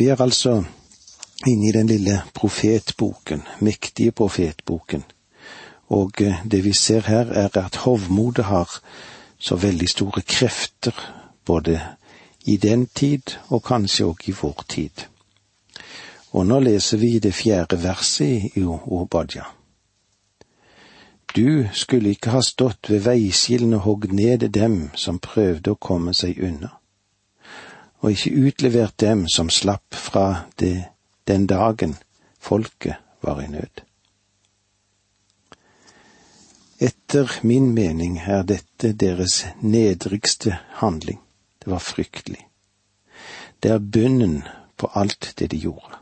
Vi er altså inne i den lille profetboken, mektige profetboken, og eh, det vi ser her er at hovmodet har så veldig store krefter, både i den tid og kanskje òg i vår tid. Og nå leser vi det fjerde verset i Obadja. Du skulle ikke ha stått ved veiskillene og hogd ned dem som prøvde å komme seg unna, og ikke utlevert dem som slapp fra det den dagen folket var i nød. Etter min mening er dette deres nedrigste handling. Det var fryktelig. Det er bunnen på alt det de gjorde.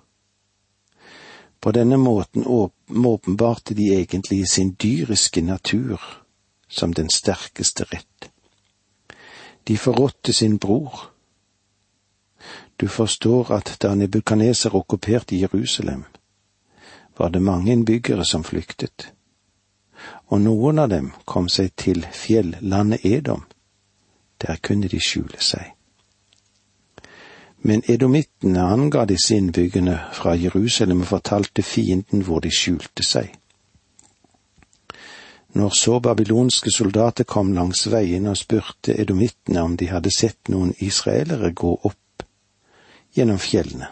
På denne måten åpenbarte de egentlig sin dyriske natur som den sterkeste rett. De forrådte sin bror. Du forstår at da Nebukaneser okkuperte Jerusalem, var det mange innbyggere som flyktet, og noen av dem kom seg til fjellandet Edom. Der kunne de skjule seg men edomittene anga disse innbyggerne fra Jerusalem og fortalte fienden hvor de skjulte seg. Når så babylonske soldater kom langs veien og spurte edomittene om de hadde sett noen israelere gå opp gjennom fjellene,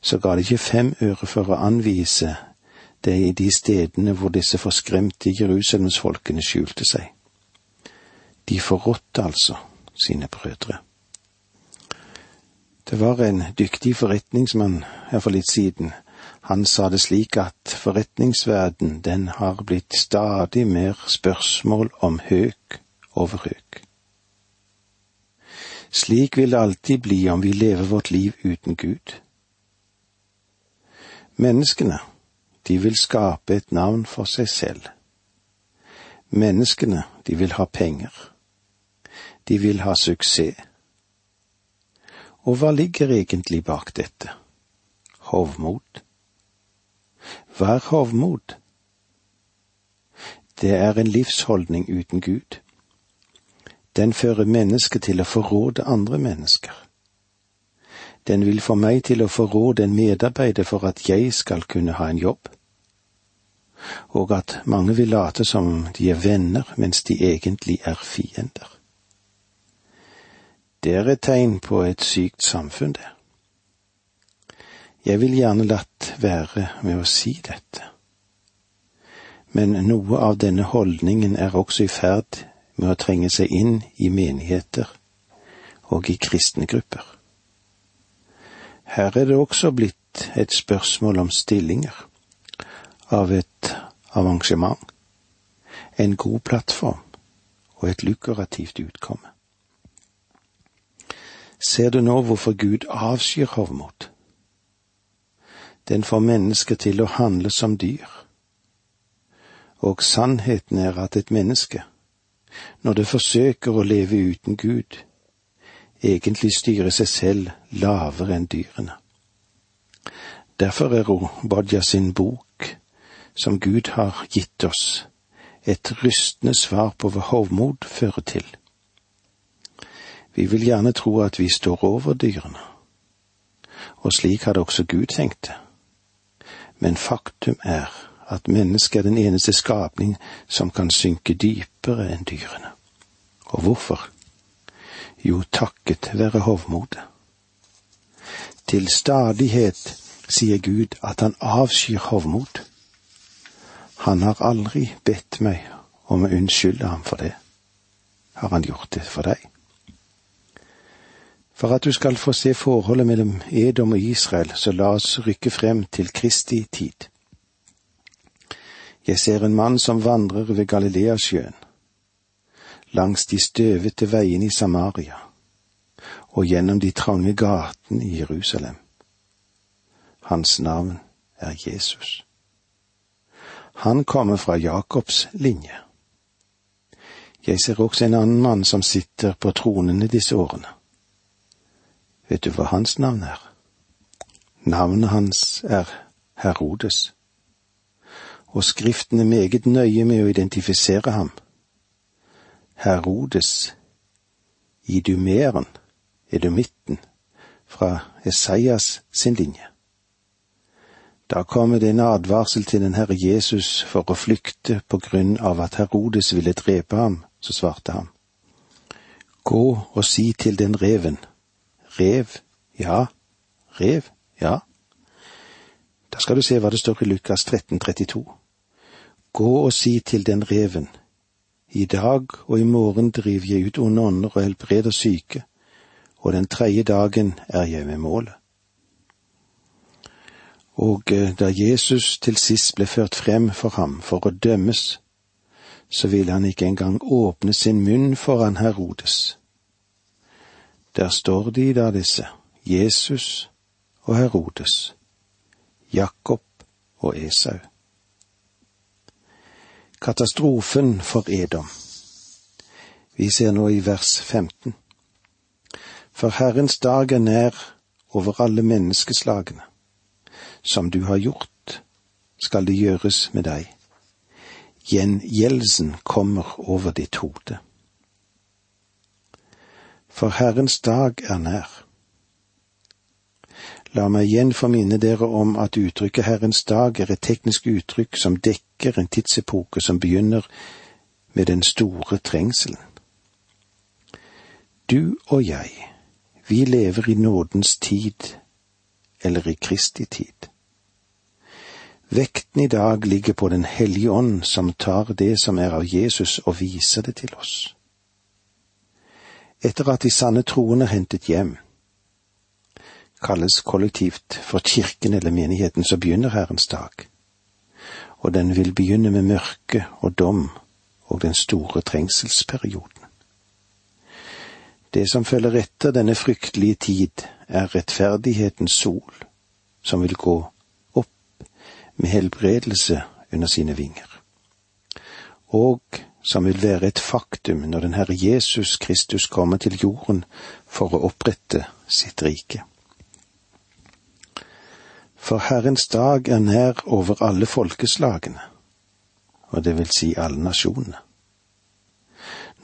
så ga de ikke fem øre for å anvise det i de stedene hvor disse forskremte Jerusalemsfolkene skjulte seg. De forrådte altså sine brødre. Det var en dyktig forretningsmann her for litt siden. Han sa det slik at forretningsverden, den har blitt stadig mer spørsmål om høk over høk. Slik vil det alltid bli om vi lever vårt liv uten Gud. Menneskene, de vil skape et navn for seg selv. Menneskene, de vil ha penger. De vil ha suksess. Og hva ligger egentlig bak dette? Hovmod. Hva er hovmod? Det er en livsholdning uten Gud. Den fører mennesket til å forråde andre mennesker. Den vil få meg til å forråde en medarbeider for at jeg skal kunne ha en jobb. Og at mange vil late som de er venner, mens de egentlig er fiender. Det er et tegn på et sykt samfunn, det. Jeg vil gjerne latt være med å si dette, men noe av denne holdningen er også i ferd med å trenge seg inn i menigheter og i kristne grupper. Her er det også blitt et spørsmål om stillinger, av et avansement, en god plattform og et lukrativt utkomme. Ser du nå hvorfor Gud avskyr hovmod? Den får mennesker til å handle som dyr. Og sannheten er at et menneske, når det forsøker å leve uten Gud, egentlig styrer seg selv lavere enn dyrene. Derfor er Obadja sin bok, som Gud har gitt oss, et rystende svar på hva hovmod fører til. Vi vil gjerne tro at vi står over dyrene, og slik hadde også Gud tenkt det. Men faktum er at mennesket er den eneste skapning som kan synke dypere enn dyrene. Og hvorfor? Jo, takket være hovmodet. Til stadighet sier Gud at han avskyr hovmod. Han har aldri bedt meg om å unnskylde ham for det. Har han gjort det for deg? For at du skal få se forholdet mellom Edom og Israel, så la oss rykke frem til Kristi tid. Jeg ser en mann som vandrer ved Galileasjøen, langs de støvete veiene i Samaria og gjennom de trange gatene i Jerusalem. Hans navn er Jesus. Han kommer fra Jakobs linje. Jeg ser også en annen mann som sitter på tronene disse årene. Vet du hva hans navn er? Navnet hans er Herodes, og Skriften er meget nøye med å identifisere ham. Herodes, idumeren, edumitten, fra Esaias sin linje. Da kommer det en advarsel til den Herre Jesus for å flykte på grunn av at Herodes ville drepe ham, så svarte han. Gå og si til den reven. Rev, ja, rev, ja. Da skal du se hva det står i Lukas 13, 32. Gå og si til den reven. I dag og i morgen driver jeg ut onde ånder og helbreder syke, og den tredje dagen er jeg ved målet. Og eh, da Jesus til sist ble ført frem for ham for å dømmes, så ville han ikke engang åpne sin munn foran Herodes. Der står de da disse, Jesus og Herodes, Jakob og Esau. Katastrofen for Edom. Vi ser nå i vers 15. For Herrens dag er nær over alle menneskeslagene. Som du har gjort, skal det gjøres med deg. Gjengjeldelsen kommer over ditt hode. For Herrens dag er nær. La meg igjen få minne dere om at uttrykket Herrens dag er et teknisk uttrykk som dekker en tidsepoke som begynner med den store trengselen. Du og jeg, vi lever i nådens tid, eller i Kristi tid. Vekten i dag ligger på Den hellige ånd, som tar det som er av Jesus og viser det til oss. Etter at de sanne troende hentet hjem, kalles kollektivt for kirken eller menigheten, så begynner Herrens dag. Og den vil begynne med mørke og dom og den store trengselsperioden. Det som følger etter denne fryktelige tid, er rettferdighetens sol, som vil gå opp med helbredelse under sine vinger, og som vil være et faktum når den Herre Jesus Kristus kommer til jorden for å opprette sitt rike. For Herrens dag er nær over alle folkeslagene, og det vil si alle nasjonene.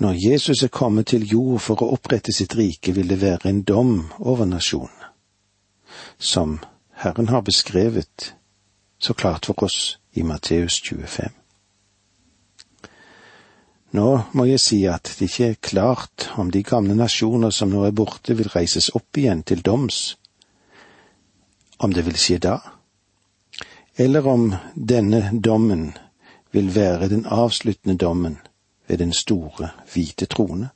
Når Jesus er kommet til jord for å opprette sitt rike, vil det være en dom over nasjonene, som Herren har beskrevet så klart for oss i Matteus 25. Nå må jeg si at det ikke er klart om de gamle nasjoner som nå er borte, vil reises opp igjen til doms, om det vil skje da, eller om denne dommen vil være den avsluttende dommen ved den store, hvite trone,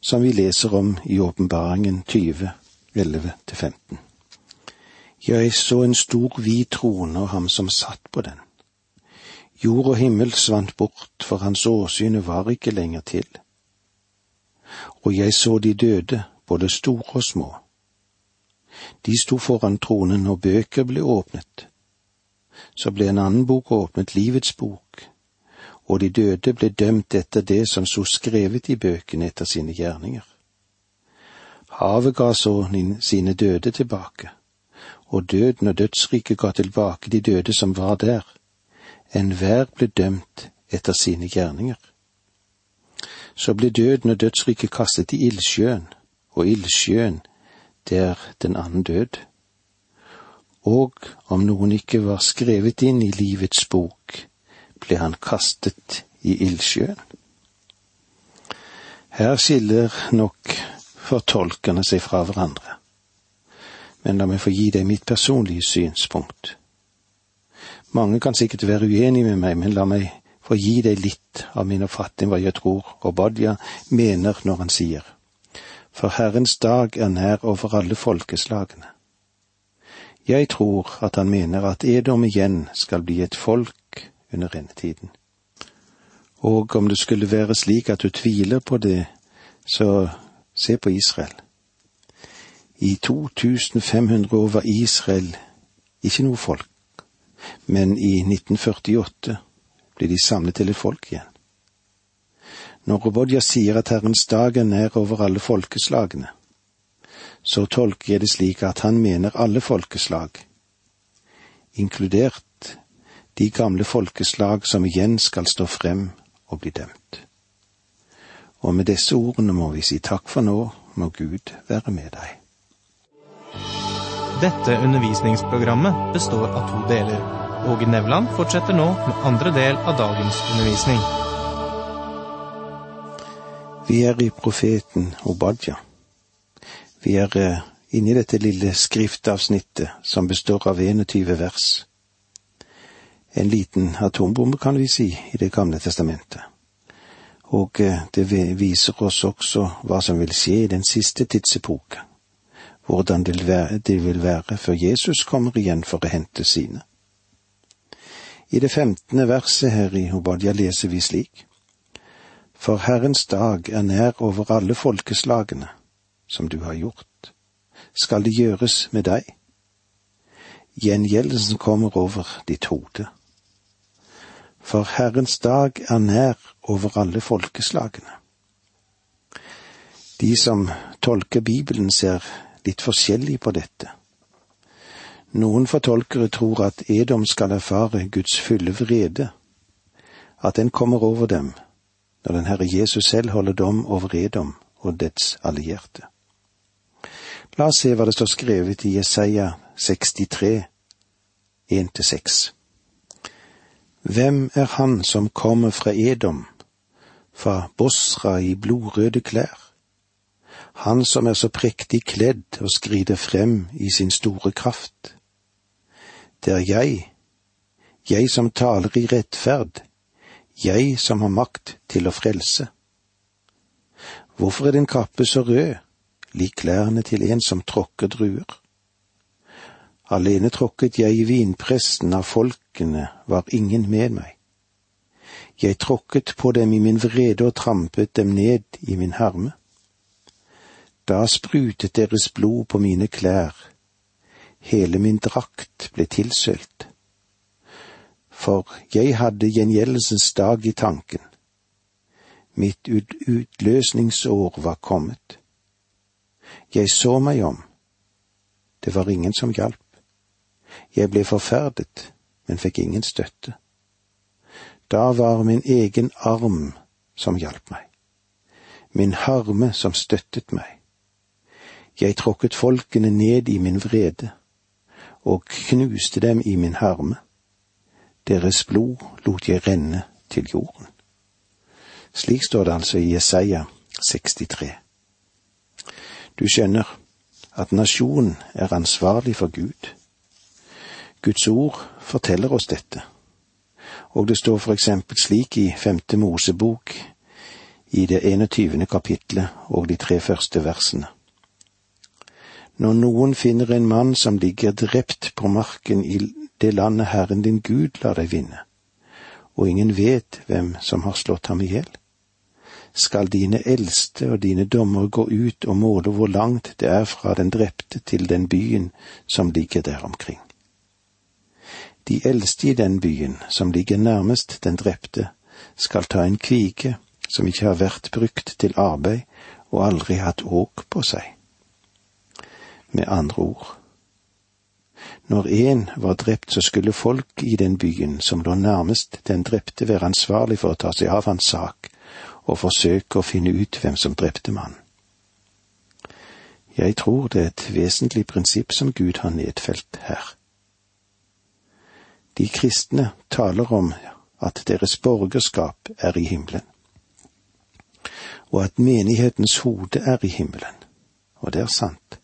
som vi leser om i Åpenbaringen 20, 11-15. Jeg så en stor, hvit trone og ham som satt på den. Jord og himmel svant bort, for hans åsyne var ikke lenger til. Og jeg så de døde, både store og små. De sto foran tronen, og bøker ble åpnet. Så ble en annen bok åpnet, Livets bok, og de døde ble dømt etter det som sto skrevet i bøkene etter sine gjerninger. Havet ga så sine døde tilbake, og døden og dødsriket ga tilbake de døde som var der. Enhver ble dømt etter sine gjerninger. Så ble døden og dødsriket kastet i ildsjøen, og ildsjøen, det er den annen død. Og om noen ikke var skrevet inn i livets bok, ble han kastet i ildsjøen. Her skiller nok fortolkerne seg fra hverandre, men la meg få gi deg mitt personlige synspunkt. Mange kan sikkert være uenige med meg, men la meg få gi deg litt av min oppfatning hva jeg tror Obadja mener når han sier, for Herrens dag er nær over alle folkeslagene. Jeg tror at han mener at Edom igjen skal bli et folk under endetiden. Og om det skulle være slik at du tviler på det, så se på Israel. I 2500 år var Israel ikke noe folk, men i 1948 ble de samlet til et folk igjen. Når Obodja sier at Herrens dag er nær over alle folkeslagene, så tolker jeg det slik at han mener alle folkeslag, inkludert de gamle folkeslag som igjen skal stå frem og bli dømt. Og med disse ordene må vi si takk for nå, må Gud være med deg. Dette undervisningsprogrammet består av to deler. Åge Nevland fortsetter nå med andre del av dagens undervisning. Vi er i profeten Obadja. Vi er eh, inne i dette lille skriftavsnittet som består av 21 vers. En liten atombombe, kan vi si, i Det gamle testamentet. Og eh, det viser oss også hva som vil skje i den siste tidsepoke hvordan det vil være før Jesus kommer igjen for å hente sine. I det femtende verset her i Obadja leser vi slik. For Herrens dag er nær over alle folkeslagene, som du har gjort. Skal det gjøres med deg? Gjengjeldelsen kommer over ditt hode. For Herrens dag er nær over alle folkeslagene. De som tolker Bibelen, ser litt forskjellig på dette. Noen fortolkere tror at Edom skal erfare Guds fulle vrede, at den kommer over dem når den Herre Jesus selv holder dom over Edom og dets allierte. La oss se hva det står skrevet i Jesaja 63, 1-6. Hvem er han som kommer fra Edom, fra Bosra i blodrøde klær? han som er så prektig kledd og skrider frem i sin store kraft. Det er jeg, jeg som taler i rettferd, jeg som har makt til å frelse. Hvorfor er din kappe så rød, lik klærne til en som tråkker druer? Alene tråkket jeg i vinpressen av folkene, var ingen med meg. Jeg tråkket på dem i min vrede og trampet dem ned i min harme. Da sprutet deres blod på mine klær, hele min drakt ble tilsølt. For jeg hadde gjengjeldelsens dag i tanken. Mitt utløsningsår var kommet. Jeg så meg om. Det var ingen som hjalp. Jeg ble forferdet, men fikk ingen støtte. Da var min egen arm som hjalp meg, min harme som støttet meg. Jeg tråkket folkene ned i min vrede og knuste dem i min harme. Deres blod lot jeg renne til jorden. Slik står det altså i Jesaja 63. Du skjønner at nasjonen er ansvarlig for Gud. Guds ord forteller oss dette, og det står for eksempel slik i femte Mosebok i det 21. kapitlet og de tre første versene. Når noen finner en mann som ligger drept på marken i det landet Herren din Gud lar deg vinne, og ingen vet hvem som har slått ham i hjel, skal dine eldste og dine dommer gå ut og måle hvor langt det er fra den drepte til den byen som ligger der omkring. De eldste i den byen, som ligger nærmest den drepte, skal ta en kvige som ikke har vært brukt til arbeid og aldri hatt åk på seg med andre ord. Når én var drept, så skulle folk i den byen som lå nærmest den drepte, være ansvarlig for å ta seg av hans sak og forsøke å finne ut hvem som drepte mannen. Jeg tror det er et vesentlig prinsipp som Gud har nedfelt her. De kristne taler om at deres borgerskap er i himmelen, og at menighetens hode er i himmelen, og det er sant.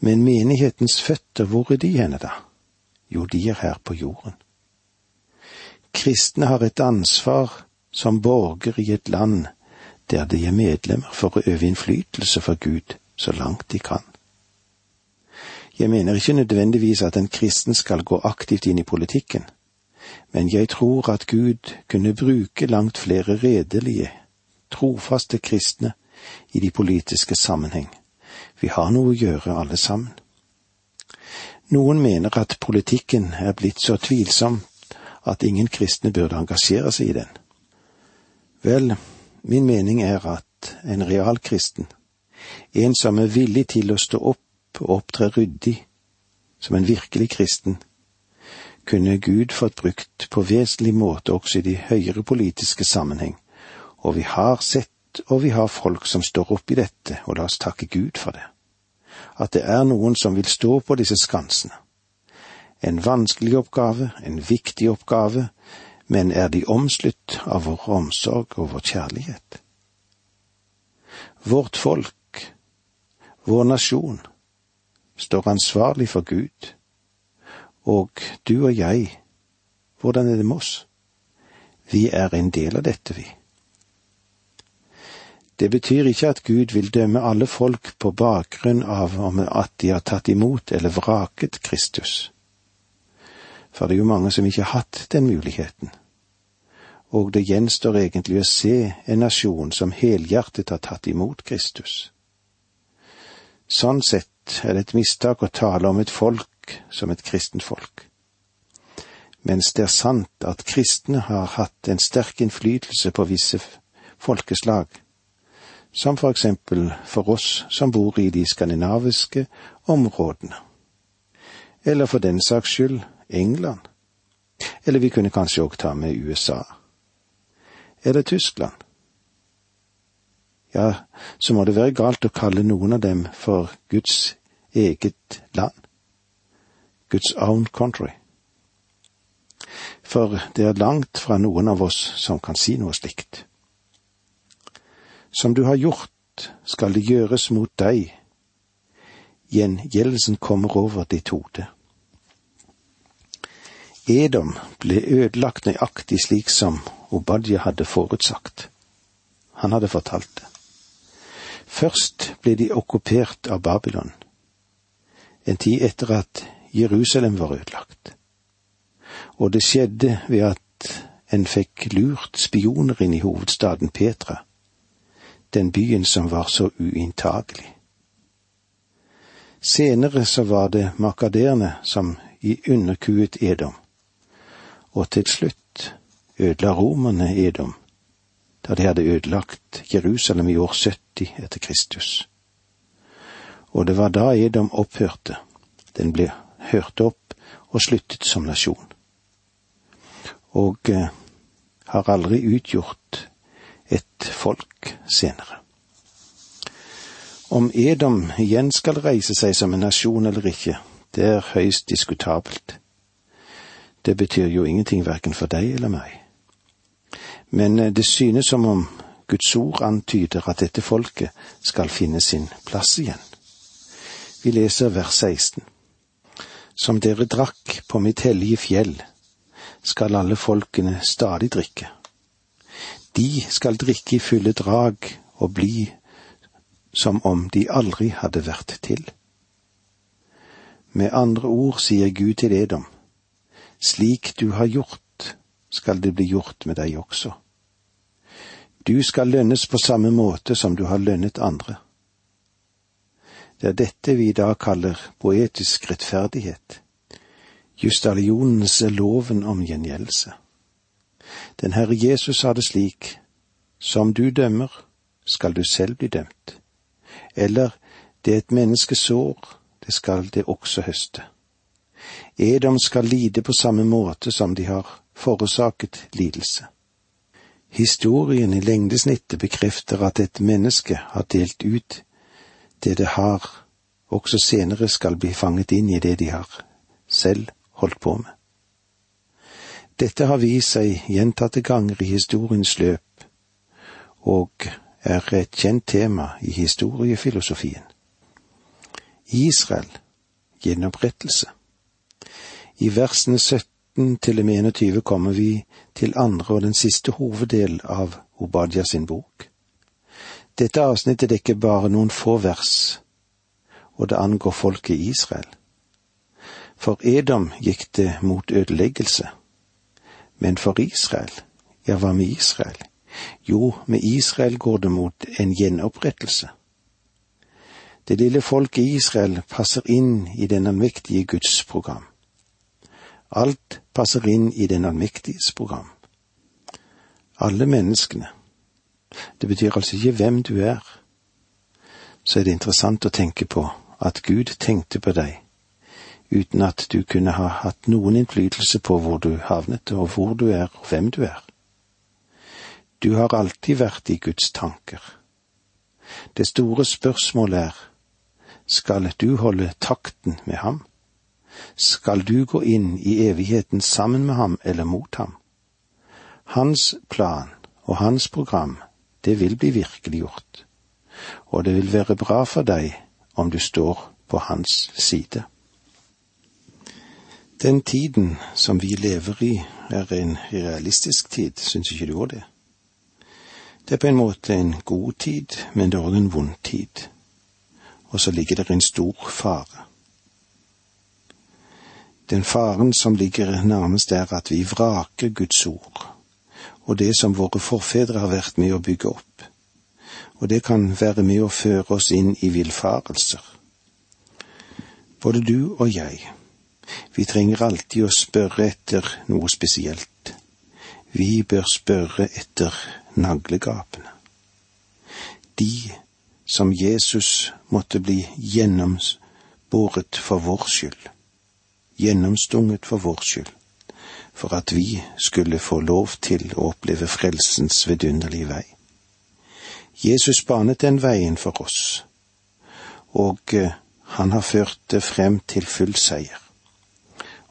Men menighetens føtter, hvor er de henne da? Jo, de er her på jorden. Kristne har et ansvar som borger i et land der de er medlemmer for å øve innflytelse for Gud så langt de kan. Jeg mener ikke nødvendigvis at en kristen skal gå aktivt inn i politikken, men jeg tror at Gud kunne bruke langt flere redelige, trofaste kristne i de politiske sammenheng vi har noe å gjøre, alle sammen. Noen mener at politikken er blitt så tvilsom at ingen kristne burde engasjere seg i den. Vel, min mening er at en real kristen, en som er villig til å stå opp og opptre ryddig, som en virkelig kristen, kunne Gud fått brukt på vesentlig måte også i de høyere politiske sammenheng, og vi har sett og vi har folk som står oppi dette, og la oss takke Gud for det. at det er noen som vil stå på disse skansene. En vanskelig oppgave, en viktig oppgave, men er de omslutt av vår omsorg og vår kjærlighet? Vårt folk, vår nasjon, står ansvarlig for Gud, og du og jeg, hvordan er det med oss? Vi er en del av dette, vi. Det betyr ikke at Gud vil dømme alle folk på bakgrunn av om at de har tatt imot eller vraket Kristus. For det er jo mange som ikke har hatt den muligheten. Og det gjenstår egentlig å se en nasjon som helhjertet har tatt imot Kristus. Sånn sett er det et mistak å tale om et folk som et kristent folk. Mens det er sant at kristne har hatt en sterk innflytelse på visse folkeslag, som for eksempel for oss som bor i de skandinaviske områdene. Eller for den saks skyld England. Eller vi kunne kanskje òg ta med USA. Eller Tyskland. Ja, så må det være galt å kalle noen av dem for Guds eget land. Guds own country. For det er langt fra noen av oss som kan si noe slikt. Som du har gjort, skal det gjøres mot deg. Gjengjeldelsen kommer over ditt hode. Edom ble ødelagt nøyaktig slik som Obadja hadde forutsagt. Han hadde fortalt det. Først ble de okkupert av Babylon, en tid etter at Jerusalem var ødelagt. Og det skjedde ved at en fikk lurt spioner inn i hovedstaden Petra, den byen som var så uinntagelig. Senere så var det makaderene som i underkuet Edom, og til slutt ødela romerne Edom, da de hadde ødelagt Jerusalem i år 70 etter Kristus. Og det var da Edom opphørte, den ble hørt opp og sluttet som nasjon. Og eh, har aldri utgjort et folk senere. Om Edom igjen skal reise seg som en nasjon eller ikke, det er høyst diskutabelt. Det betyr jo ingenting verken for deg eller meg. Men eh, det synes som om Guds ord antyder at dette folket skal finne sin plass igjen. Vi leser vers 16. Som dere drakk på mitt hellige fjell, skal alle folkene stadig drikke. De skal drikke i fulle drag og bli som om de aldri hadde vært til. Med andre ord sier Gud til Edom, slik du har gjort, skal det bli gjort med deg også. Du skal lønnes på samme måte som du har lønnet andre. Det er dette vi i dag kaller poetisk rettferdighet, justalionens loven om gjengjeldelse. Den Herre Jesus sa det slik, som du dømmer, skal du selv bli dømt. Eller, det et menneske sår, det skal det også høste. Edom skal lide på samme måte som de har forårsaket lidelse. Historien i lengdesnittet bekrefter at et menneske har delt ut det det har, også senere skal bli fanget inn i det de har selv holdt på med. Dette har vist seg gjentatte ganger i historiens løp, og er et kjent tema i historiefilosofien. Israel gjenopprettelse. I versene 17 til og med 21 kommer vi til andre og den siste hoveddel av Obadia sin bok. Dette avsnittet dekker bare noen få vers, og det angår folket Israel. For Edom gikk det mot ødeleggelse men for Israel, ja, hva med Israel? Jo, med Israel går det mot en gjenopprettelse. Det lille folket Israel passer inn i den allmektige Guds program. Alt passer inn i den allmektiges program. Alle menneskene. Det betyr altså ikke hvem du er. Så er det interessant å tenke på at Gud tenkte på deg uten at du kunne ha hatt noen innflytelse på hvor du havnet, og hvor du er, og hvem du er. Du har alltid vært i Guds tanker. Det store spørsmålet er, skal du holde takten med ham? Skal du gå inn i evigheten sammen med ham eller mot ham? Hans plan og hans program, det vil bli virkeliggjort, og det vil være bra for deg om du står på hans side. Den tiden som vi lever i, er en realistisk tid, syns ikke du òg det? Det er på en måte en god tid, men det er òg en vond tid. Og så ligger det en stor fare. Den faren som ligger nærmest er at vi vraker Guds ord, og det som våre forfedre har vært med å bygge opp, og det kan være med å føre oss inn i villfarelser. Både du og jeg, vi trenger alltid å spørre etter noe spesielt. Vi bør spørre etter naglegapene. De som Jesus måtte bli gjennomboret for vår skyld gjennomstunget for vår skyld, for at vi skulle få lov til å oppleve frelsens vidunderlige vei. Jesus banet den veien for oss, og eh, han har ført det frem til full seier.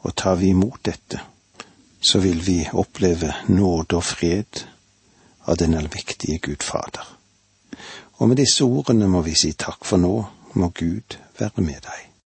Og tar vi imot dette, så vil vi oppleve nåde og fred av den allmektige Gud Fader. Og med disse ordene må vi si takk for nå, må Gud være med deg.